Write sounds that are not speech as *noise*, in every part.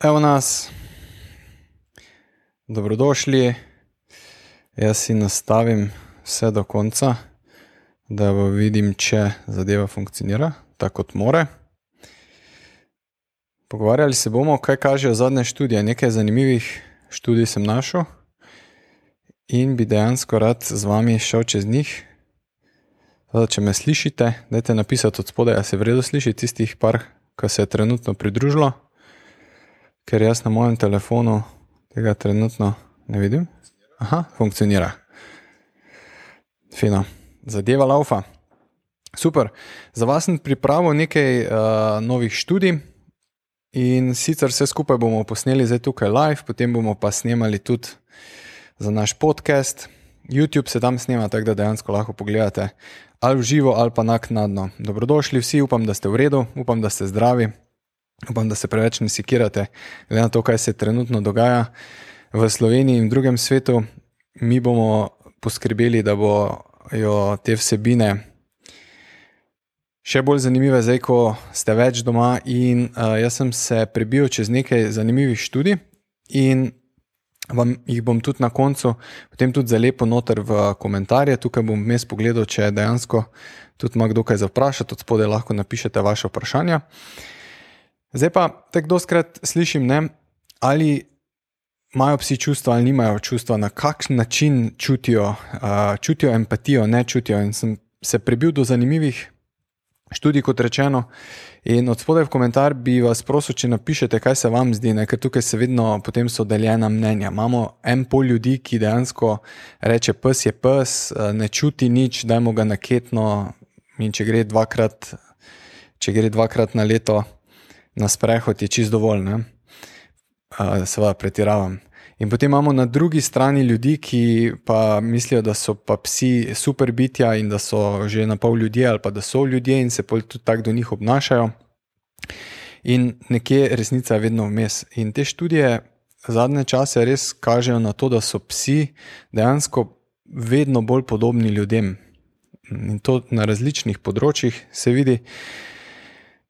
Evo nas, dobrodošli. Jaz si nastavim vse do konca, da vidim, če zadeva funkcionira tako, kot more. Pogovarjali se bomo, kaj kažejo zadnje študije. Nekaj zanimivih študij sem našel in bi dejansko rad z vami šel čez njih. Zdaj, če me slišite, dajte napisati od spodaj, ali se vredno sliši tistih par, ki se je trenutno pridružilo ker jaz na mojem telefonu tega trenutno ne vidim. Aha, funkcionira. Fino, zadeva laufa. Super. Za vas sem pripravil nekaj uh, novih študij. In sicer vse skupaj bomo posneli zdaj tukaj live, potem bomo pa snemali tudi za naš podcast. YouTube se tam snema, tako da dejansko lahko pogledate ali v živo ali pa naknadno. Dobrodošli vsi, upam, da ste v redu, upam, da ste zdravi. Upam, da se preveč ne sikirate, glede na to, kaj se trenutno dogaja v Sloveniji in drugem svetu. Mi bomo poskrbeli, da bojo te vsebine še bolj zanimive, zdaj, ko ste več doma. In uh, jaz sem se prebil čez nekaj zanimivih študij in vam jih bom tudi na koncu, potem tudi za lepo noter v komentarje. Tukaj bom mes pogledal, če dejansko tudi ima kdo kaj za vprašati, od spodaj lahko napišete vaše vprašanja. Uh, Zdaj pa tako doskrat slišim, ne, ali imajo psi čustva ali nimajo čustva, na kakšen način čutijo, uh, čutijo empatijo, ne čutijo. In sem se prebil do zanimivih študij, kot rečeno. In od spodaj v komentar bi vas prosil, če napišete, kaj se vam zdi, ne? ker tukaj se vedno potem so deljena mnenja. Imamo en pol ljudi, ki dejansko reče: pes je pes, ne čuti nič, dajmo ga naketno. In če gre dvakrat, če gre dvakrat na leto na sprehod je čist dovolj, ne? seveda pretiravam. In potem imamo na drugi strani ljudi, ki pa mislijo, da so pa psi super bitja in da so že na pol ljudje ali pa da so ljudje in se tudi tako do njih obnašajo. In nekje resnica je vedno vmes. In te študije zadnje čase res kažejo na to, da so psi dejansko vedno bolj podobni ljudem. In to na različnih področjih se vidi.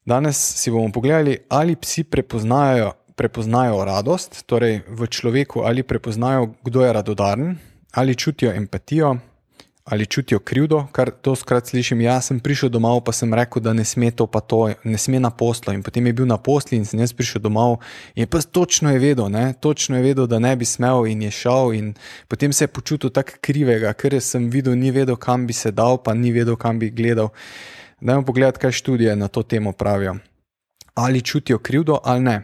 Danes si bomo pogledali, ali psi prepoznajo, prepoznajo radost, torej v človeku, ali prepoznajo, kdo je radodaren, ali čutijo empatijo, ali čutijo krivdo, kar to skrat slišim. Jaz sem prišel domov, pa sem rekel, da ne sme to, pa to, ne sme na poslu. In potem je bil na poslu in sem jaz prišel domov in pa točno je vedel, ne? točno je vedel, da ne bi smel in je šel. In potem se je počutil tako krivega, ker sem videl, ni vedel, kam bi se dal, pa ni vedel, kam bi gledal. Dajmo pogledati, kaj študije na to temo pravijo. Ali čutijo krivdo ali ne.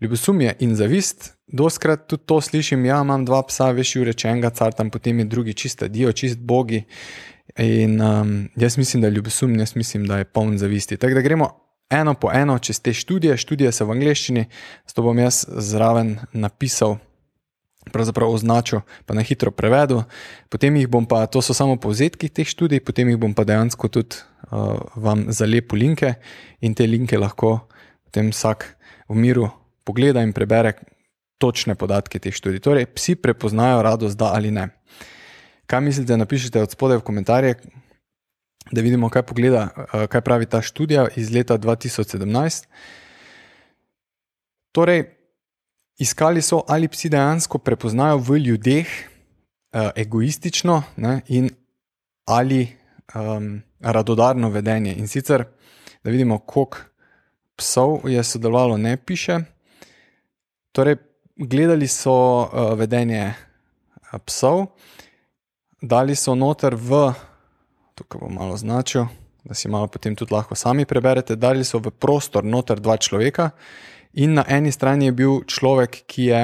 Ljubosumje in zavist, doskrat tudi to slišim, ja, imam dva psa, veš, urečenega, car tam potem je drugi čist, dio, čist bogi. In um, jaz mislim, da je ljubosum, jaz mislim, da je poln zavisti. Tako da gremo eno po eno čez te študije, študije so v angleščini, zato bom jaz zraven napisal pravzaprav označil, pa na hitro prevedel. Potem jih bom pa, to so samo povzetki teh študij, potem jih bom pa dejansko tudi uh, vam zalepil linke in te linke lahko potem vsak v miru pogleda in prebere točne podatke teh študij. Torej, psi prepoznajo radost, da ali ne. Kaj mislite, napišite od spodaj v komentarje, da vidimo, kaj, pogleda, uh, kaj pravi ta študija iz leta 2017. Torej, iskali so, ali psi dejansko prepoznajo v ljudeh uh, egoistično ne, in ali um, radodarno vedenje. In sicer, da vidimo, koliko psov je sodelovalo, ne piše. Torej, gledali so uh, vedenje uh, psov, dali so noter v, tukaj bom malo značil, da si malo potem tudi lahko sami preberete, dali so v prostor noter dva človeka In na eni strani je bil človek, ki je,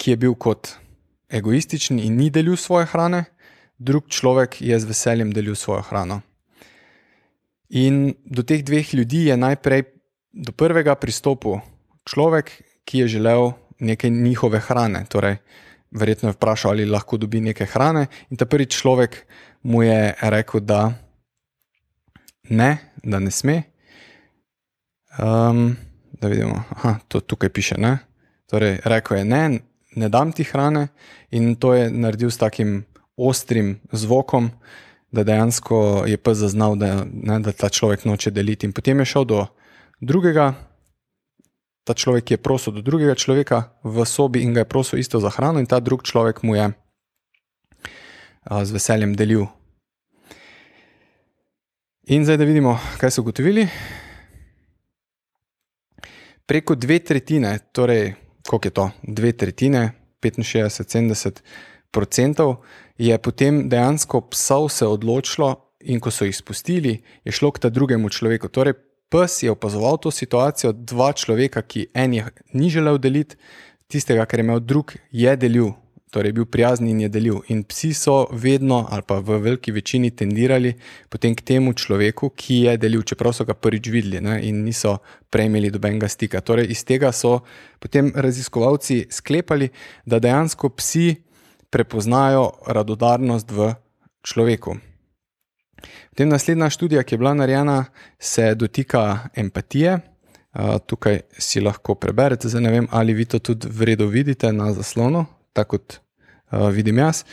ki je bil kot egoističen in ni delil svoje hrane, drug človek je z veseljem delil svojo hrano. In do teh dveh ljudi je najprej do prvega pristopil človek, ki je želel nekaj njihove hrane. Torej, verjetno je vprašal, ali lahko dobi nekaj hrane, in ta prvi človek mu je rekel, da ne, da ne sme. Um, da vidimo, da to tukaj piše. Ne? Torej, rekel je, ne, ne dam ti hrane, in to je naredil s takim ostrim zvokom, da dejansko je pes zaznal, da, ne, da ta človek noče deliti. In potem je šel do drugega, ta človek je prosil do drugega človeka v sobi in ga je prosil isto za hrano, in ta drug človek mu je z veseljem delil. In zdaj, da vidimo, kaj so ugotovili. Preko dve tretjine, torej, koliko je to? Dve tretjine, 65-70 odstotkov, je potem dejansko psov se odločilo, in ko so jih spustili, je šlo k ta drugemu človeku. Torej, pes je opazoval to situacijo, dva človeka, ki en je ni želel deliti, tistega, kar je imel drug, je delil torej bil prijazen in je delil. In psi so vedno, ali pa v veliki večini, tendirali potem k temu človeku, ki je delil, čeprav so ga prvič videli ne, in niso prejmeli dobenega stika. Torej, iz tega so potem raziskovalci sklepali, da dejansko psi prepoznajo radodarnost v človeku. Potem naslednja študija, ki je bila narejena, se dotika empatije. Tukaj si lahko preberete, zdaj ne vem, ali vi to tudi v redu vidite na zaslonu, tako kot vidim jaz.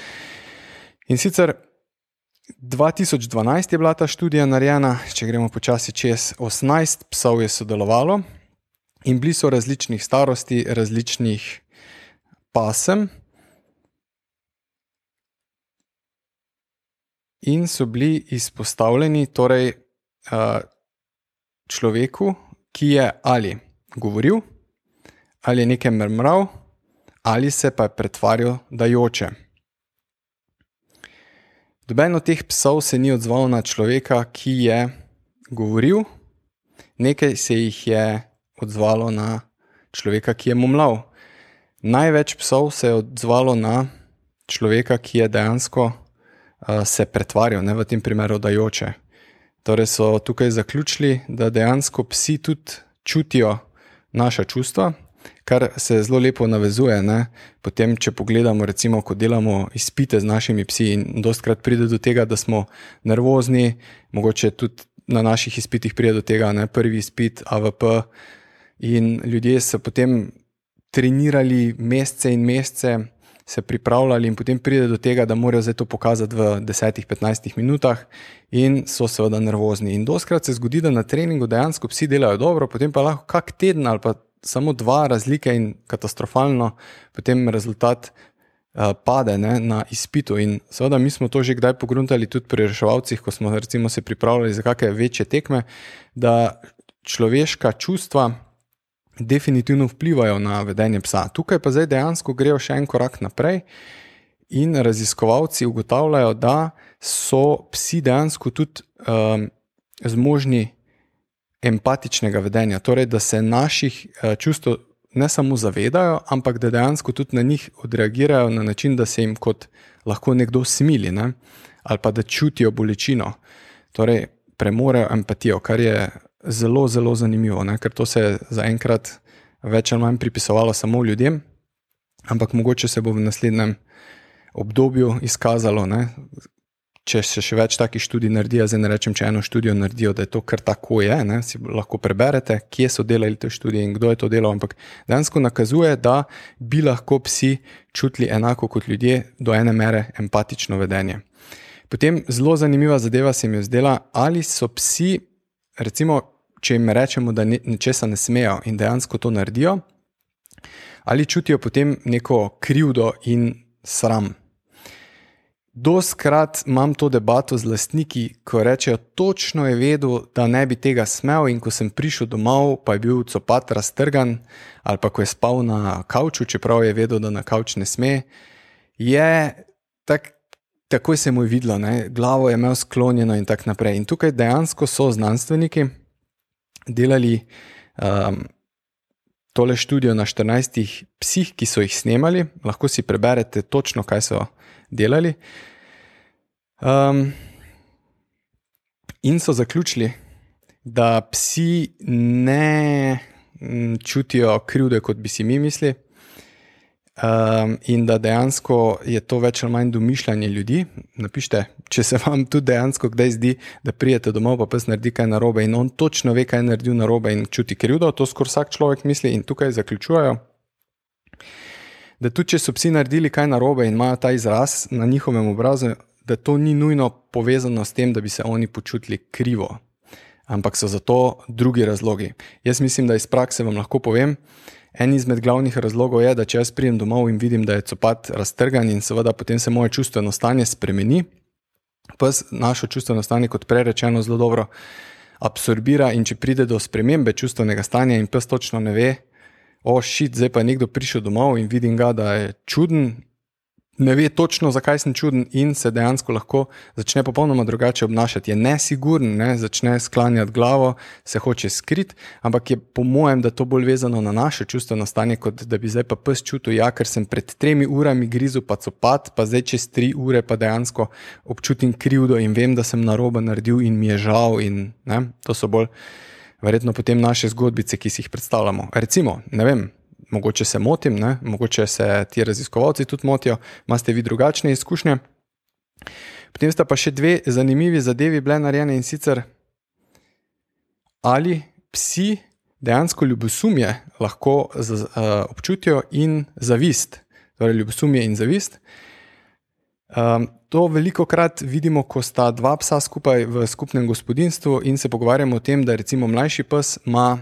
In sicer 2012 je bila ta študija narejena, če gremo počasi čez 18 psov je sodelovalo in bili so različnih starosti, različnih pasem. In so bili izpostavljeni torej, človeku, ki je ali govoril, ali je nekaj mrmral, ali se pa je pretvarjal, da joče. Doben od teh psov se ni odzval na človeka, ki je govoril, nekaj se jih je odzvalo na človeka, ki je mumlal. Največ psov se je odzvalo na človeka, ki je dejansko uh, se pretvarjal, ne v tem primeru, da joče. Torej so tukaj zaključili, da dejansko psi tudi čutijo naša čustva, kar se zelo lepo navezuje. Ne? Potem, če pogledamo, recimo, ko delamo izpite z našimi psi, in dostkrat pride do tega, da smo nervozni, mogoče tudi na naših izpitih pride do tega, je prvi izpit AVP. In ljudje so potem trenirali mesece in mesece, se pripravljali, in potem pride do tega, da morajo zdaj to pokazati v 10-15 minutah, in so seveda nervozni. In doskrat se zgodi, da na treningu dejansko psi delajo dobro, potem pa lahko kak teden ali pa samo dva razlike in katastrofalno, potem rezultat uh, pade ne, na izpitu. In seveda, mi smo to že kdaj pogruntali tudi pri reševalcih, ko smo recimo, se pripravljali za kakšne večje tekme, da človeška čustva definitivno vplivajo na vedenje psa. Tukaj pa zdaj dejansko grejo še en korak naprej. In raziskovalci ugotavljajo, da so psi dejansko tudi um, zmožni empatičnega vedenja, torej da se naših uh, čustev ne samo zavedajo, ampak da dejansko tudi na njih odreagirajo na način, da se jim kot lahko nekdo smili ne? ali pa da čutijo bolečino. Torej, premorejo empatijo, kar je zelo, zelo zanimivo, ne? ker to se je zaenkrat več ali manj pripisovalo samo ljudem, ampak mogoče se bo v naslednjem obdobju izkazalo, ne? Če se še več takih študij naredi, zdaj ne rečem, če eno študijo naredijo, da je to kar tako je, ne, si lahko preberete, kje so delali te študije in kdo je to delal, ampak dejansko nakazuje, da bi lahko psi čutili enako kot ljudje, do ene mere empatično vedenje. Potem zelo zanimiva zadeva se mi je zdela, ali so psi, recimo, če jim rečemo, da nečesa ne smejo in dejansko to naredijo, ali čutijo potem neko krivdo in sram. Doskrat imam to debato z lastniki, ko rečejo, točno je vedel, da ne bi tega smel, in ko sem prišel domov, pa je bil copat raztrgan, ali pa ko je spal na kavču, čeprav je vedel, da na kavč ne sme, je tak, takoj se mu je videlo, ne? glavo je imel sklonjeno in tako naprej. In tukaj dejansko so znanstveniki delali um, tole študijo na 14 psih, ki so jih snemali, lahko si preberete točno, kaj so delali. Um, in so zaključili, da psi ne čutijo krivde, kot bi si mi mislili, um, in da dejansko je to več ali manj domišljanje ljudi. Napišite, če se vam tudi dejansko kdaj zdi, da prijete domov, pa pes naredi kaj narobe in on točno ve, kaj je naredil narobe in čuti krivdo, to skoraj vsak človek misli in tukaj zaključujejo da tudi če so psi naredili kaj narobe in imajo ta izraz na njihovem obrazu, da to ni nujno povezano s tem, da bi se oni počutili krivo. ampak so za to drugi razlogi. Jaz mislim, da iz prakse vam lahko povem. En izmed glavnih razlogov je, da če jaz pridem domov in vidim, da je copat raztrgan in seveda potem se moje čustveno stanje spremeni, pes našo čustveno stanje, kot prej rečeno, zelo dobro absorbira in če pride do spremembe čustvenega stanja in pes točno ne ve, o šit, zdaj pa je nekdo prišel domov in vidim ga, da je čuden ne ve točno, zakaj sem čuden, in se dejansko lahko začne popolnoma drugače obnašati. Je nesiguren, ne? začne sklanjati glavo, se hoče skriti, ampak je po mojem, da to bolj vezano na naše čustveno stanje, kot da bi zdaj pa pes čutil, ja, ker sem pred tremi urami grizel pa copat, pa zdaj čez tri ure pa dejansko občutim krivdo in vem, da sem narobe naredil in mi je žal. In, to so bolj verjetno potem naše zgodbice, ki si jih predstavljamo. Recimo, ne vem mogoče se motim, ne? mogoče se ti raziskovalci tudi motijo, imate vi drugačne izkušnje. Potem sta pa še dve zanimivi zadevi bile narejene in sicer ali psi dejansko ljubosumje lahko z, uh, občutijo in zavist, torej ljubosumje in zavist. Um, to veliko krat vidimo, ko sta dva psa skupaj v skupnem gospodinstvu in se pogovarjamo o tem, da recimo mlajši pes ima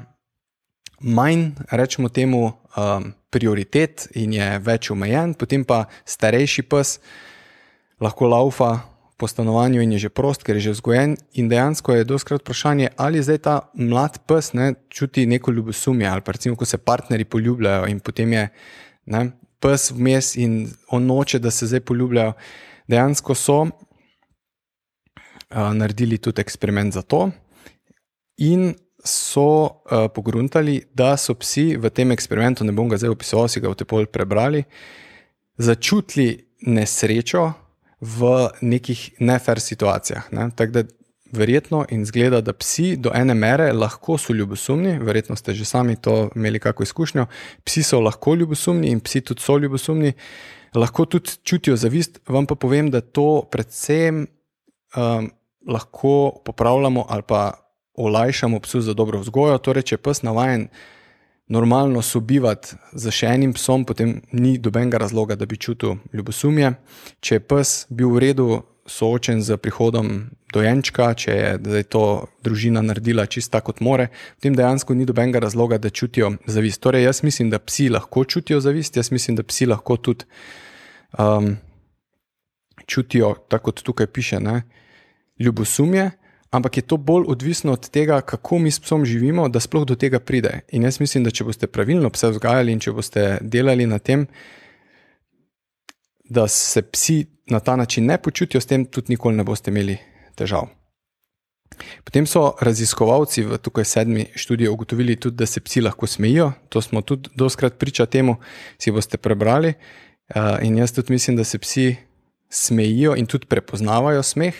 manj, rečemo temu, um, prioritet in je več omejen, potem pa starejši pes lahko laufa po stanovanju in je že prost, ker je že vzgojen. In dejansko je doskrat vprašanje, ali zdaj ta mlad pes ne, čuti neko ljubosumje, ali pa recimo, ko se partnerji poljubljajo in potem je ne, pes vmes in on noče, da se zdaj poljubljajo. Dejansko so uh, naredili tudi eksperiment za to. In so uh, pogruntali, da so psi v tem eksperimentu, ne bom ga zdaj opisoval, si ga v tepol prebrali, začutili nesrečo v nekih nefer situacijah. Ne? Tako da verjetno in zgleda, da psi do ene mere lahko so ljubosumni, verjetno ste že sami to imeli kako izkušnjo. Psi so lahko ljubosumni in psi tudi so ljubosumni, lahko tudi čutijo zavist. Vam pa povem, da to predvsem um, lahko popravljamo ali pa olajšamo psu za dobro vzgojo. Torej, če pes navaden normalno sobivati z še enim psom, potem ni dobenega razloga, da bi čutil ljubosumje. Če je pes bil v redu soočen z prihodom dojenčka, če je to družina naredila čisto tako, kot more, potem dejansko ni dobenega razloga, da čutijo zavist. Torej, jaz mislim, da psi lahko čutijo zavist, jaz mislim, da psi lahko tudi um, čutijo, tako kot tukaj piše, ne, ljubosumje ampak je to bolj odvisno od tega, kako mi s psom živimo, da sploh do tega pride. In jaz mislim, da če boste pravilno pse vzgajali in če boste delali na tem, da se psi na ta način ne počutijo, s tem tudi nikoli ne boste imeli težav. Potem so raziskovalci v tukaj sedmi študiji ugotovili tudi, da se psi lahko smejijo. To smo tudi doskrat priča temu, si boste prebrali. In jaz tudi mislim, da se psi smejijo in tudi prepoznavajo smeh.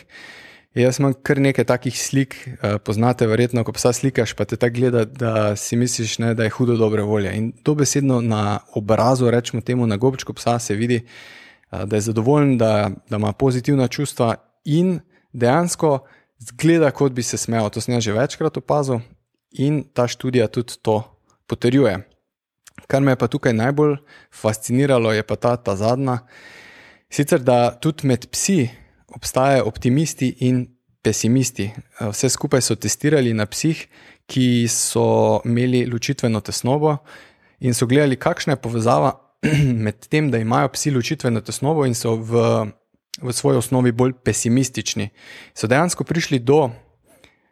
Jaz imam kar nekaj takih slik, uh, poznate, verjetno, ko psa slikaš, pa te tako gleda, da si misliš, ne, da je hudo dobre volje. In to besedno na obrazu, rečemo temu na gobčku psa, se vidi, uh, da je zadovoljen, da, da ima pozitivna čustva in dejansko zgleda, kot bi se smejal. To sem jaz že večkrat opazil in ta študija tudi to potrjuje. Kar me je pa tukaj najbolj fasciniralo, je pa ta, ta zadnja. Sicer da tudi med psi obstajajo optimisti in pesimisti. Vse skupaj so testirali na psih, ki so imeli ločitveno tesnobo in so gledali, kakšna je povezava *clears throat* med tem, da imajo psi ločitveno tesnobo in so v, v svoji osnovi bolj pesimistični. So dejansko prišli do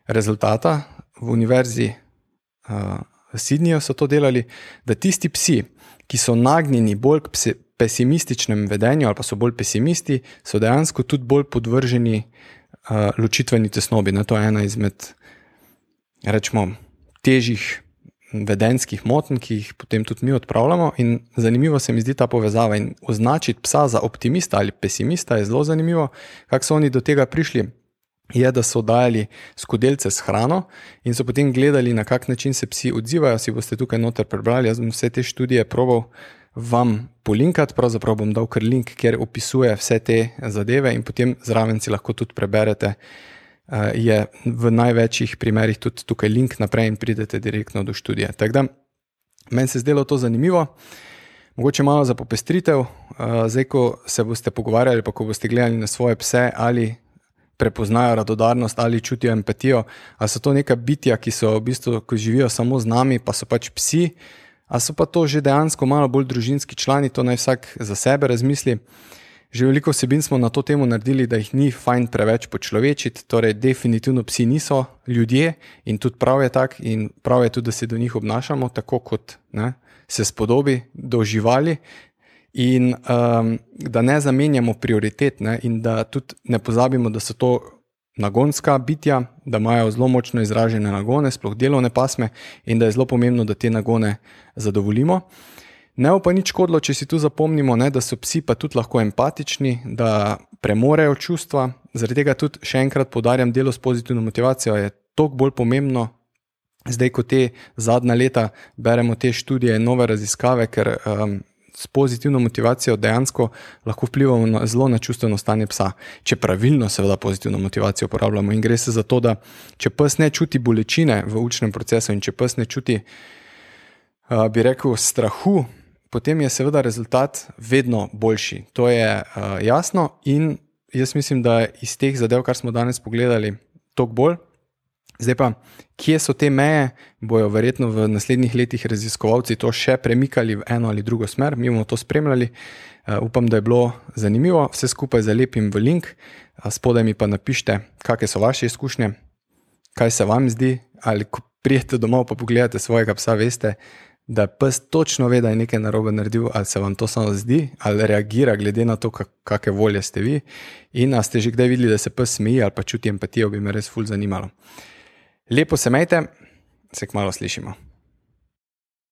rezultata v univerzi uh, v Sydneyju, so to delali, da tisti psi, ki so nagnjeni bolj k psi, pesimističnem vedenju ali pa so bolj pesimisti, so dejansko tudi bolj podvrženi uh, ločitveni tesnobi. Ne? To je ena izmed, rečemo, težjih vedenskih motenj, ki jih potem tudi mi odpravljamo. In zanimivo se mi zdi ta povezava. In označiti psa za optimista ali pesimista je zelo zanimivo, kako so oni do tega prišli. Je, da so dajali skodelce s hrano in so potem gledali, na kak način se psi odzivajo. Si boste tukaj noter prebrali. Jaz sem vse te študije probal vam polinkati, pravzaprav bom dal kar link, kjer opisuje vse te zadeve, in potem zraven si lahko tudi preberete. Uh, je v največjih primerih tudi tukaj link naprej in pridete direktno do študije. Tako da meni se je zdelo to zanimivo, mogoče malo za popestritev. Uh, zdaj, ko se boste pogovarjali, pa ko boste gledali na svoje pse ali prepoznajo radodarnost ali čutijo empatijo, ali so to neka bitja, ki so v bistvu, ko živijo samo z nami, pa so pač psi, ali so pa to že dejansko malo bolj družinski člani, to naj vsak za sebe razmisli. Že veliko vsebin smo na to temo naredili, da jih ni fajn preveč počlovečiti, torej definitivno psi niso ljudje in tudi prav je tako, in prav je tudi, da se do njih obnašamo tako, kot ne, se spodobi do živali, in um, da ne zamenjamo prioritet, ne, in da tudi ne pozabimo, da so to nagonska bitja, da imajo zelo močno izražene nagone, sploh delovne pasme, in da je zelo pomembno, da te nagone zadovoljimo. Ne bo pa nič škodilo, če si tu zapomnimo, ne, da so psi pa tudi lahko empatični, da premorejo čustva. Zaradi tega tudi še enkrat podarjam, delo s pozitivno motivacijo je toliko bolj pomembno. Zdaj, ko te zadnja leta beremo te študije nove raziskave, ker um, s pozitivno motivacijo dejansko lahko vplivamo na, zelo na čustveno stanje psa, če pravilno, seveda, pozitivno motivacijo uporabljamo. In gre se za to, da če pes ne čuti bolečine v učnem procesu in če pes ne čuti, uh, bi rekel, strahu, potem je seveda rezultat vedno boljši. To je uh, jasno in jaz mislim, da iz teh zadev, kar smo danes pogledali, toliko bolj. Zdaj pa, kje so te meje, bojo verjetno v naslednjih letih raziskovalci to še premikali v eno ali drugo smer, mi bomo to spremljali. Uh, upam, da je bilo zanimivo, vse skupaj zalepim v link, uh, spodaj mi pa napišite, kakšne so vaše izkušnje, kaj se vam zdi, ali ko prijete domov, pa pogledate svojega psa, veste, da pes točno ve, da je nekaj narobe naredil, ali se vam to samo zdi, ali reagira glede na to, kakšne volje ste vi. In ali ste že kdaj videli, da se pes smeji ali pa čuti empatijo, bi me res ful zanimalo. Lepo se majte, se kmalo slišimo.